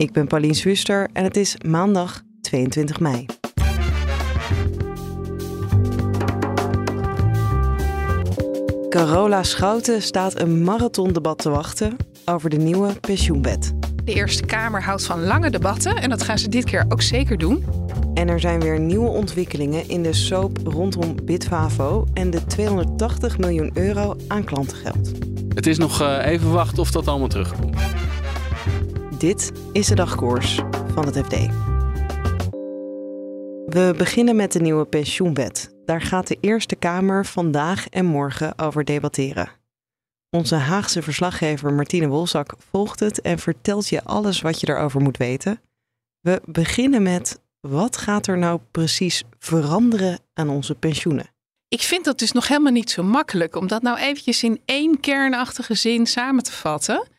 Ik ben Pauline Swuster en het is maandag 22 mei. Carola Schouten staat een marathondebat te wachten over de nieuwe pensioenwet. De Eerste Kamer houdt van lange debatten en dat gaan ze dit keer ook zeker doen. En er zijn weer nieuwe ontwikkelingen in de soap rondom Bitvavo en de 280 miljoen euro aan klantengeld. Het is nog eh, even wachten of dat allemaal terugkomt. Dit is de dagkoers van het FD. We beginnen met de nieuwe pensioenwet. Daar gaat de Eerste Kamer vandaag en morgen over debatteren. Onze Haagse verslaggever Martine Wolzak volgt het en vertelt je alles wat je erover moet weten. We beginnen met wat gaat er nou precies veranderen aan onze pensioenen? Ik vind dat dus nog helemaal niet zo makkelijk om dat nou eventjes in één kernachtige zin samen te vatten.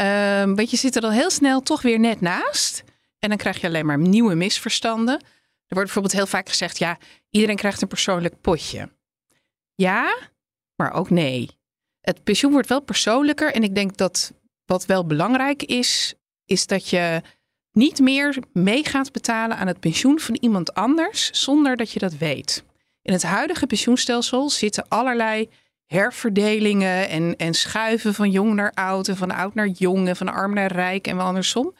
Ehm, want je zit er dan heel snel toch weer net naast. En dan krijg je alleen maar nieuwe misverstanden. Er wordt bijvoorbeeld heel vaak gezegd: ja, iedereen krijgt een persoonlijk potje. Ja, maar ook nee. Het pensioen wordt wel persoonlijker. En ik denk dat wat wel belangrijk is, is dat je niet meer mee gaat betalen aan het pensioen van iemand anders zonder dat je dat weet. In het huidige pensioenstelsel zitten allerlei herverdelingen en, en schuiven van jong naar oud en van oud naar jong en van arm naar rijk en wel andersom.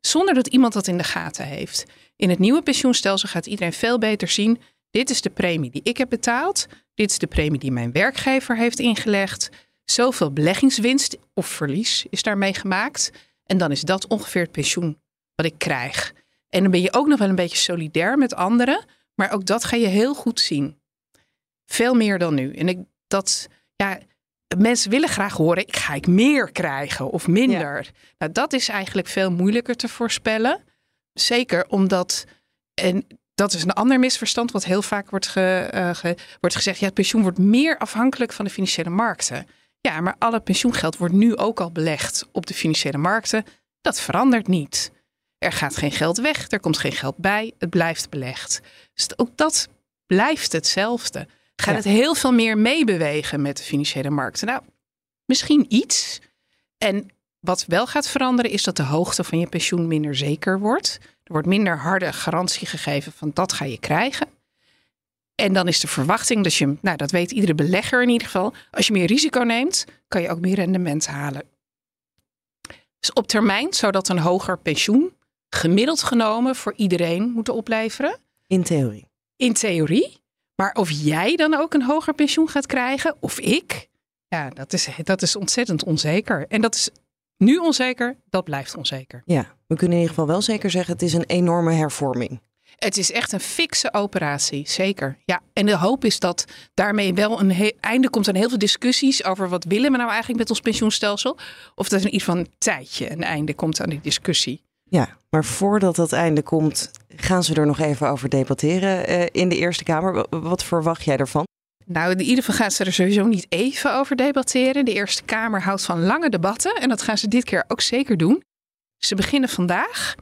Zonder dat iemand dat in de gaten heeft. In het nieuwe pensioenstelsel gaat iedereen veel beter zien. Dit is de premie die ik heb betaald. Dit is de premie die mijn werkgever heeft ingelegd. Zoveel beleggingswinst of verlies is daarmee gemaakt. En dan is dat ongeveer het pensioen wat ik krijg. En dan ben je ook nog wel een beetje solidair met anderen. Maar ook dat ga je heel goed zien. Veel meer dan nu. En ik, dat, ja, mensen willen graag horen, ik ga ik meer krijgen of minder. Nou, dat is eigenlijk veel moeilijker te voorspellen. Zeker omdat, en dat is een ander misverstand, wat heel vaak wordt, ge, uh, ge, wordt gezegd, ja, het pensioen wordt meer afhankelijk van de financiële markten. Ja, maar alle pensioengeld wordt nu ook al belegd op de financiële markten. Dat verandert niet. Er gaat geen geld weg, er komt geen geld bij, het blijft belegd. Dus ook dat blijft hetzelfde. Gaat het heel veel meer meebewegen met de financiële markten? Nou, misschien iets. En wat wel gaat veranderen is dat de hoogte van je pensioen minder zeker wordt. Er wordt minder harde garantie gegeven van dat ga je krijgen. En dan is de verwachting dat je, nou dat weet iedere belegger in ieder geval, als je meer risico neemt, kan je ook meer rendement halen. Dus op termijn zou dat een hoger pensioen gemiddeld genomen voor iedereen moeten opleveren. In theorie. In theorie. Maar of jij dan ook een hoger pensioen gaat krijgen, of ik, ja, dat is, dat is ontzettend onzeker. En dat is nu onzeker, dat blijft onzeker. Ja, we kunnen in ieder geval wel zeker zeggen, het is een enorme hervorming. Het is echt een fikse operatie, zeker. Ja, en de hoop is dat daarmee wel een einde komt aan heel veel discussies over wat willen we nou eigenlijk met ons pensioenstelsel. Of dat in ieder geval een tijdje een einde komt aan die discussie. Ja, maar voordat dat einde komt, gaan ze er nog even over debatteren uh, in de Eerste Kamer. Wat verwacht jij ervan? Nou, in ieder geval gaan ze er sowieso niet even over debatteren. De Eerste Kamer houdt van lange debatten en dat gaan ze dit keer ook zeker doen. Ze beginnen vandaag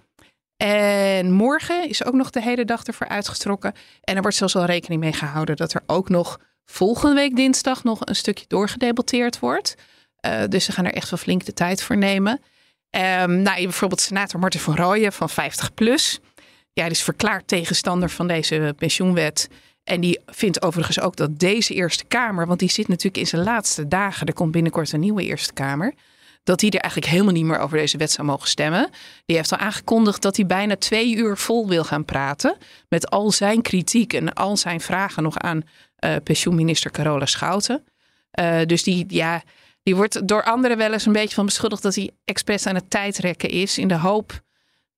en morgen is ook nog de hele dag ervoor uitgetrokken. En er wordt zelfs al rekening mee gehouden dat er ook nog volgende week dinsdag nog een stukje doorgedebatteerd wordt. Uh, dus ze gaan er echt wel flink de tijd voor nemen. Um, nou, bijvoorbeeld senator Martin van Rooyen van 50PLUS. Ja, die is verklaard tegenstander van deze pensioenwet. En die vindt overigens ook dat deze Eerste Kamer, want die zit natuurlijk in zijn laatste dagen, er komt binnenkort een nieuwe Eerste Kamer, dat hij er eigenlijk helemaal niet meer over deze wet zou mogen stemmen. Die heeft al aangekondigd dat hij bijna twee uur vol wil gaan praten met al zijn kritiek en al zijn vragen nog aan uh, pensioenminister Carola Schouten. Uh, dus die, ja, die wordt door anderen wel eens een beetje van beschuldigd dat hij expres aan het tijdrekken is. In de hoop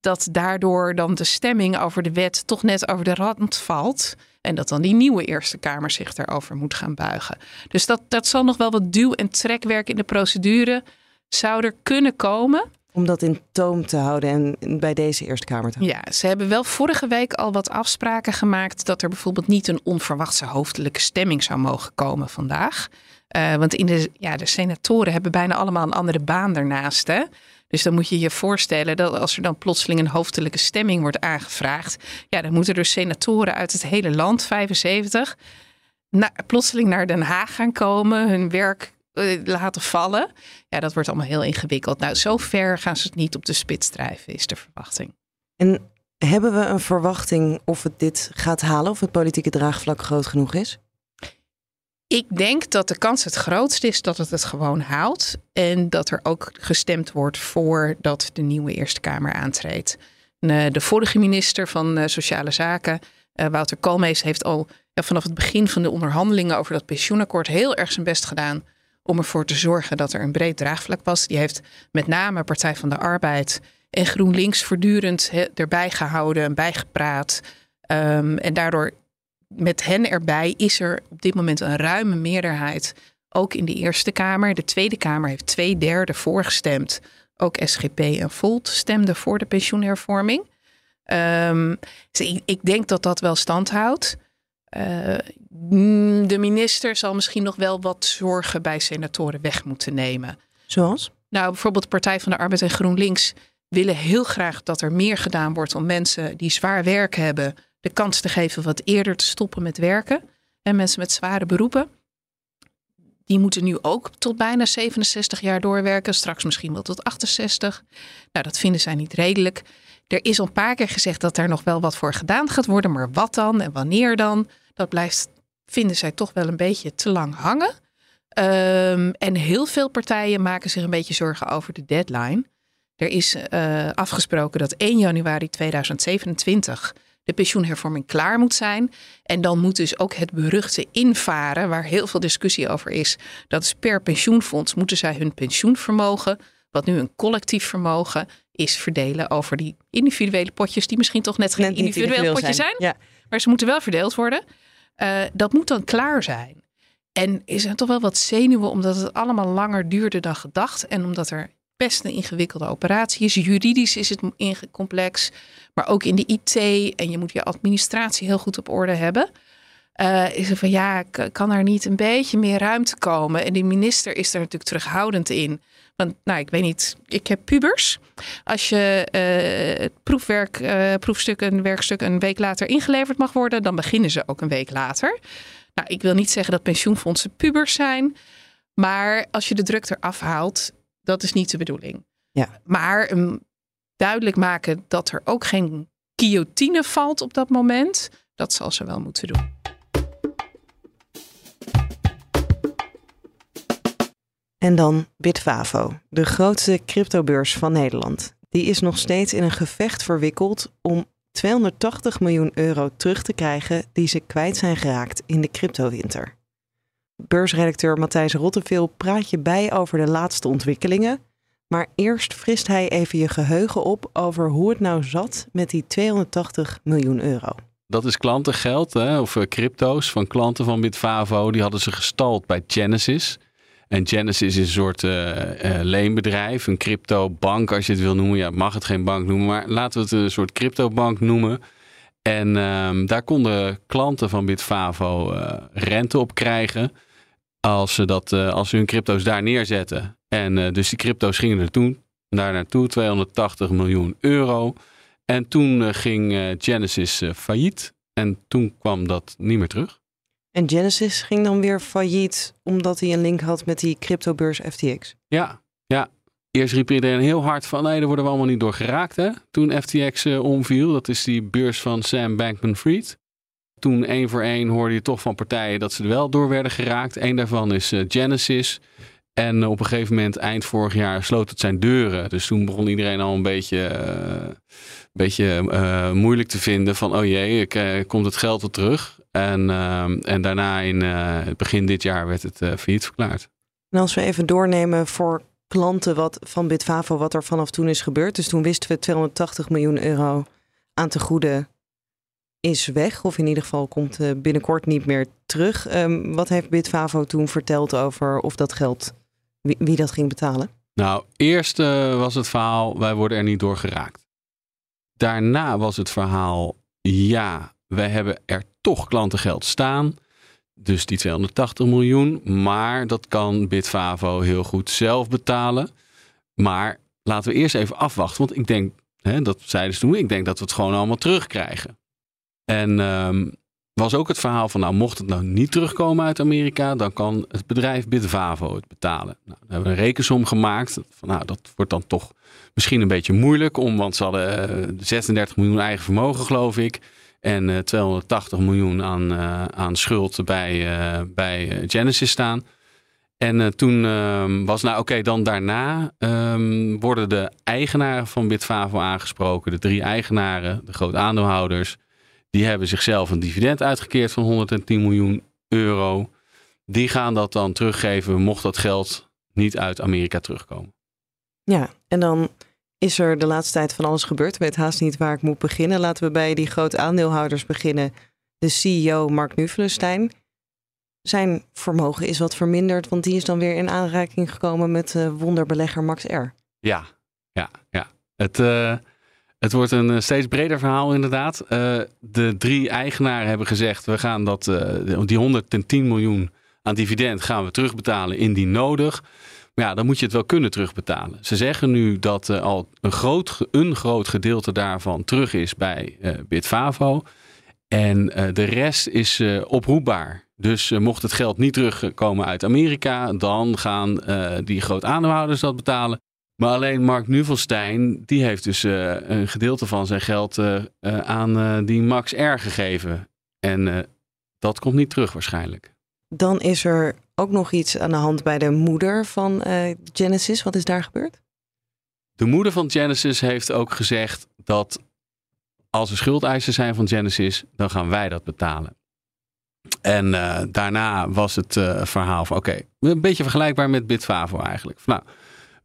dat daardoor dan de stemming over de wet toch net over de rand valt. En dat dan die nieuwe Eerste Kamer zich daarover moet gaan buigen. Dus dat, dat zal nog wel wat duw- en trekwerk in de procedure zou er kunnen komen. Om dat in toom te houden en bij deze Eerste Kamer te houden. Ja, ze hebben wel vorige week al wat afspraken gemaakt dat er bijvoorbeeld niet een onverwachte hoofdelijke stemming zou mogen komen vandaag. Uh, want in de, ja, de senatoren hebben bijna allemaal een andere baan daarnaast. Hè? Dus dan moet je je voorstellen dat als er dan plotseling een hoofdelijke stemming wordt aangevraagd, ja, dan moeten er senatoren uit het hele land, 75, plotseling naar Den Haag gaan komen, hun werk eh, laten vallen. Ja, dat wordt allemaal heel ingewikkeld. Nou, zo ver gaan ze het niet op de spits drijven, is de verwachting. En hebben we een verwachting of het dit gaat halen, of het politieke draagvlak groot genoeg is? Ik denk dat de kans het grootst is dat het het gewoon haalt. En dat er ook gestemd wordt voordat de nieuwe Eerste Kamer aantreedt. Eh, de vorige minister van eh, Sociale Zaken, Wouter Koolmees, heeft al vanaf het begin van de onderhandelingen over dat pensioenakkoord heel erg zijn best gedaan om ervoor te zorgen dat er een breed draagvlak was. Die heeft met name Partij van de Arbeid en GroenLinks voortdurend erbij gehouden en bijgepraat. Um, en daardoor met hen erbij is er op dit moment een ruime meerderheid. Ook in de Eerste Kamer. De Tweede Kamer heeft twee derde voorgestemd. Ook SGP en Volt stemden voor de pensioenhervorming. Um, dus ik, ik, denk dat dat wel stand houdt. Uh, de minister zal misschien nog wel wat zorgen bij senatoren weg moeten nemen. Zoals? Nou, bijvoorbeeld de Partij van de Arbeid en GroenLinks willen heel graag dat er meer gedaan wordt om mensen die zwaar werk hebben de kans te geven wat eerder te stoppen met werken. En mensen met zware beroepen, die moeten nu ook tot bijna 67 jaar doorwerken, straks misschien wel tot 68. Nou, dat vinden zij niet redelijk. Er is al een paar keer gezegd dat er nog wel wat voor gedaan gaat worden, maar wat dan en wanneer dan? Dat blijft, vinden zij toch wel een beetje te lang hangen. Um, en heel veel partijen maken zich een beetje zorgen over de deadline. Er is uh, afgesproken dat 1 januari 2027 de pensioenhervorming klaar moet zijn. En dan moet dus ook het beruchte invaren, waar heel veel discussie over is. Dat is per pensioenfonds moeten zij hun pensioenvermogen, wat nu een collectief vermogen is, verdelen over die individuele potjes, die misschien toch net geen individueel potje zijn. Ja. Maar ze moeten wel verdeeld worden. Uh, dat moet dan klaar zijn. En is er toch wel wat zenuwen, omdat het allemaal langer duurde dan gedacht. En omdat er best een ingewikkelde operatie is. Juridisch is het complex, maar ook in de IT. En je moet je administratie heel goed op orde hebben. Uh, is er van ja, kan er niet een beetje meer ruimte komen? En die minister is er natuurlijk terughoudend in. Want nou, ik weet niet, ik heb pubers. Als je het proefwerk, uh, proefstuk, een werkstuk een week later ingeleverd mag worden, dan beginnen ze ook een week later. Nou, ik wil niet zeggen dat pensioenfondsen pubers zijn. Maar als je de druk eraf haalt, dat is niet de bedoeling. Ja. Maar um, duidelijk maken dat er ook geen guillotine valt op dat moment, dat zal ze wel moeten doen. En dan Bitvavo, de grootste cryptobeurs van Nederland. Die is nog steeds in een gevecht verwikkeld om 280 miljoen euro terug te krijgen die ze kwijt zijn geraakt in de cryptowinter. Beursredacteur Matthijs Rotteveel praat je bij over de laatste ontwikkelingen. Maar eerst frist hij even je geheugen op over hoe het nou zat met die 280 miljoen euro. Dat is klantengeld, hè, of eh, crypto's van klanten van Bitvavo. Die hadden ze gestald bij Genesis. En Genesis is een soort uh, uh, leenbedrijf, een cryptobank als je het wil noemen. Ja, mag het geen bank noemen, maar laten we het een soort cryptobank noemen. En um, daar konden klanten van Bitvavo uh, rente op krijgen als ze, dat, als ze hun crypto's daar neerzetten. En dus die crypto's gingen er toen daar naartoe, 280 miljoen euro. En toen ging Genesis failliet en toen kwam dat niet meer terug. En Genesis ging dan weer failliet omdat hij een link had met die cryptobeurs FTX. Ja, ja. Eerst riep iedereen heel hard van nee, daar worden we allemaal niet door geraakt. Hè? Toen FTX uh, omviel, dat is die beurs van Sam Bankman-Fried. Toen één voor één hoorde je toch van partijen dat ze er wel door werden geraakt. Eén daarvan is uh, Genesis. En op een gegeven moment, eind vorig jaar, sloot het zijn deuren. Dus toen begon iedereen al een beetje, uh, beetje moeilijk te vinden van, oh jee, ik, komt het geld wel terug? En, en daarna in begin dit jaar werd het failliet verklaard. En als we even doornemen voor klanten wat, van Bitvavo wat er vanaf toen is gebeurd. Dus toen wisten we 280 miljoen euro aan te goede is weg. Of in ieder geval komt uh, binnenkort niet meer terug. Um, wat heeft Bitvavo toen verteld over of dat geld, wie, wie dat ging betalen? Nou, eerst uh, was het verhaal, wij worden er niet door geraakt. Daarna was het verhaal, ja, wij hebben er toch klantengeld staan. Dus die 280 miljoen. Maar dat kan Bitfavo heel goed zelf betalen. Maar laten we eerst even afwachten. Want ik denk, hè, dat zeiden ze toen, ik denk dat we het gewoon allemaal terugkrijgen. En um, was ook het verhaal van, nou, mocht het nou niet terugkomen uit Amerika, dan kan het bedrijf Bitvavo het betalen. Nou, dan hebben we een rekensom gemaakt. Van, nou, dat wordt dan toch misschien een beetje moeilijk om, want ze hadden 36 eh, miljoen eigen vermogen, geloof ik. En 280 eh, miljoen aan, uh, aan schuld bij, bij Genesis staan. En toen ehm, was, nou oké, dan daarna um, worden de eigenaren van Bitvavo aangesproken. De drie eigenaren, de groot aandeelhouders. Die hebben zichzelf een dividend uitgekeerd van 110 miljoen euro. Die gaan dat dan teruggeven, mocht dat geld niet uit Amerika terugkomen. Ja, en dan is er de laatste tijd van alles gebeurd. Ik weet haast niet waar ik moet beginnen. Laten we bij die grote aandeelhouders beginnen. De CEO Mark Nuvelenstein. Zijn vermogen is wat verminderd, want die is dan weer in aanraking gekomen met uh, wonderbelegger Max R. Ja, ja, ja. Het, uh, het wordt een eh, steeds breder verhaal inderdaad. Uh, de drie eigenaren hebben gezegd, we gaan dat, uh, die 110 miljoen aan dividend gaan we terugbetalen indien nodig. Maar ja, dan moet je het wel kunnen terugbetalen. Ze zeggen nu dat al een groot, een groot gedeelte daarvan terug is bij Bitfavo. En de rest is oproepbaar. Dus mocht het geld niet terugkomen uit Amerika, dan gaan die groot aandeelhouders dat betalen. Maar alleen Mark Nuvelstein, die heeft dus uh, een gedeelte van zijn geld uh, uh, aan die Max R gegeven. En dat komt niet terug waarschijnlijk. Dan is er ook nog iets aan de hand bij de moeder van Genesis. Wat is daar gebeurd? De moeder van Genesis heeft ook gezegd dat als er schuldeisers zijn van Genesis, dan gaan wij dat betalen. En daarna was het verhaal van oké, okay, een beetje vergelijkbaar met Bitfavo eigenlijk. Nou,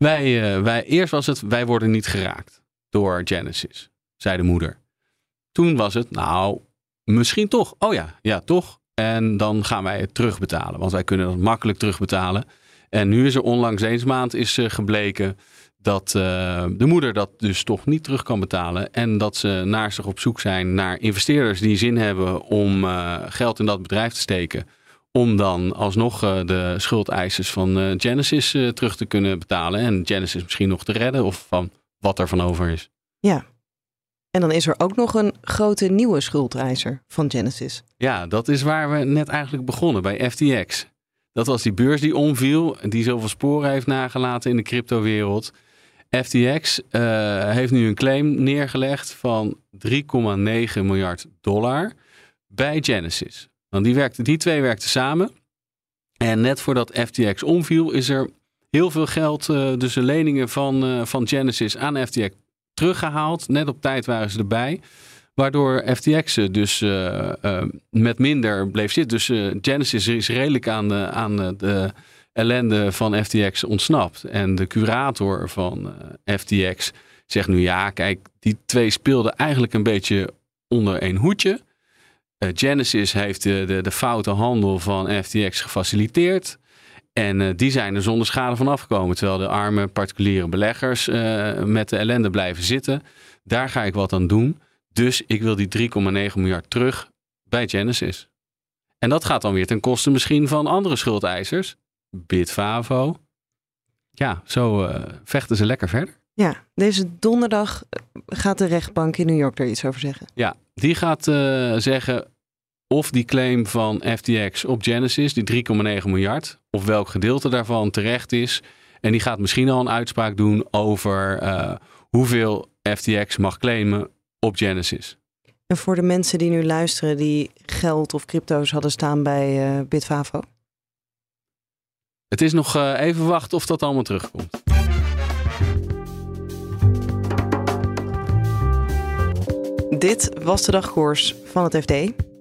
wij, uh, wij, eerst was het, wij worden niet geraakt door Genesis, zei de moeder. Toen was het, nou, misschien toch. Oh ja, ja, toch. En dan gaan wij het terugbetalen, want wij kunnen dat makkelijk terugbetalen. En nu is er onlangs eens maand is uh, gebleken dat uh, de moeder dat dus toch niet terug kan betalen. En dat ze naar zich op zoek zijn naar investeerders die zin hebben om geld in dat bedrijf te steken om dan alsnog uh, de schuldeisers van uh, Genesis uh, terug te kunnen betalen. En Genesis misschien nog te redden of van wat er van over is. Ja. En dan is er ook nog een grote nieuwe schuldeiser van Genesis. Ja, dat is waar we net eigenlijk begonnen bij FTX. Dat was die beurs die omviel, die zoveel sporen heeft nagelaten in de cryptowereld. FTX heeft nu een claim neergelegd van 3,9 miljard dollar bij Genesis. Die, werkte, die twee werkten samen. En net voordat FTX omviel, is er heel veel geld, uh, dus de leningen van, uh, van Genesis aan FTX teruggehaald. Net op tijd waren ze erbij. Waardoor FTX dus uh, met minder bleef zitten. Dus Genesis is redelijk aan, de, aan de ellende van FTX ontsnapt. En de curator van FTX zegt nu ja, kijk, die twee speelden eigenlijk een beetje onder één hoedje. Eh, Genesis heeft de, de, de foute handel van FTX gefaciliteerd. En uh, die zijn er zonder schade van afgekomen. Terwijl de arme particuliere beleggers uh, met de ellende blijven zitten. Daar ga ik wat aan doen. Dus ik wil die 3,9 miljard terug bij Genesis. En dat gaat dan weer ten koste misschien van andere schuldeisers. Bitfavo. Ja, zo vechten ze lekker verder. Ja, deze donderdag gaat de rechtbank in New York er iets over zeggen. Ja, die gaat uh, zeggen of die claim van FTX op Genesis, die 3,9 miljard, of welk gedeelte daarvan terecht is. En die gaat misschien al een uitspraak doen over uh, hoeveel FTX mag claimen op Genesis. En voor de mensen die nu luisteren die geld of crypto's hadden staan bij uh, Bitfavo? Het is nog uh, even wachten of dat allemaal terugkomt. Dit was de dagkoers van het FD.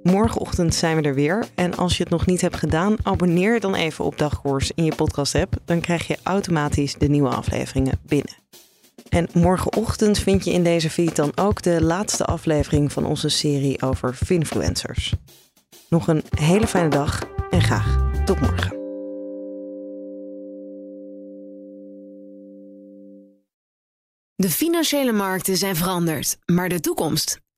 Morgenochtend zijn we er weer. En als je het nog niet hebt gedaan, abonneer dan even op Dagkoers in je podcast-app. Dan krijg je automatisch de nieuwe afleveringen binnen. En morgenochtend vind je in deze feed dan ook de laatste aflevering van onze serie over finfluencers. Nog een hele fijne dag en graag tot morgen. De financiële markten zijn veranderd, maar de toekomst,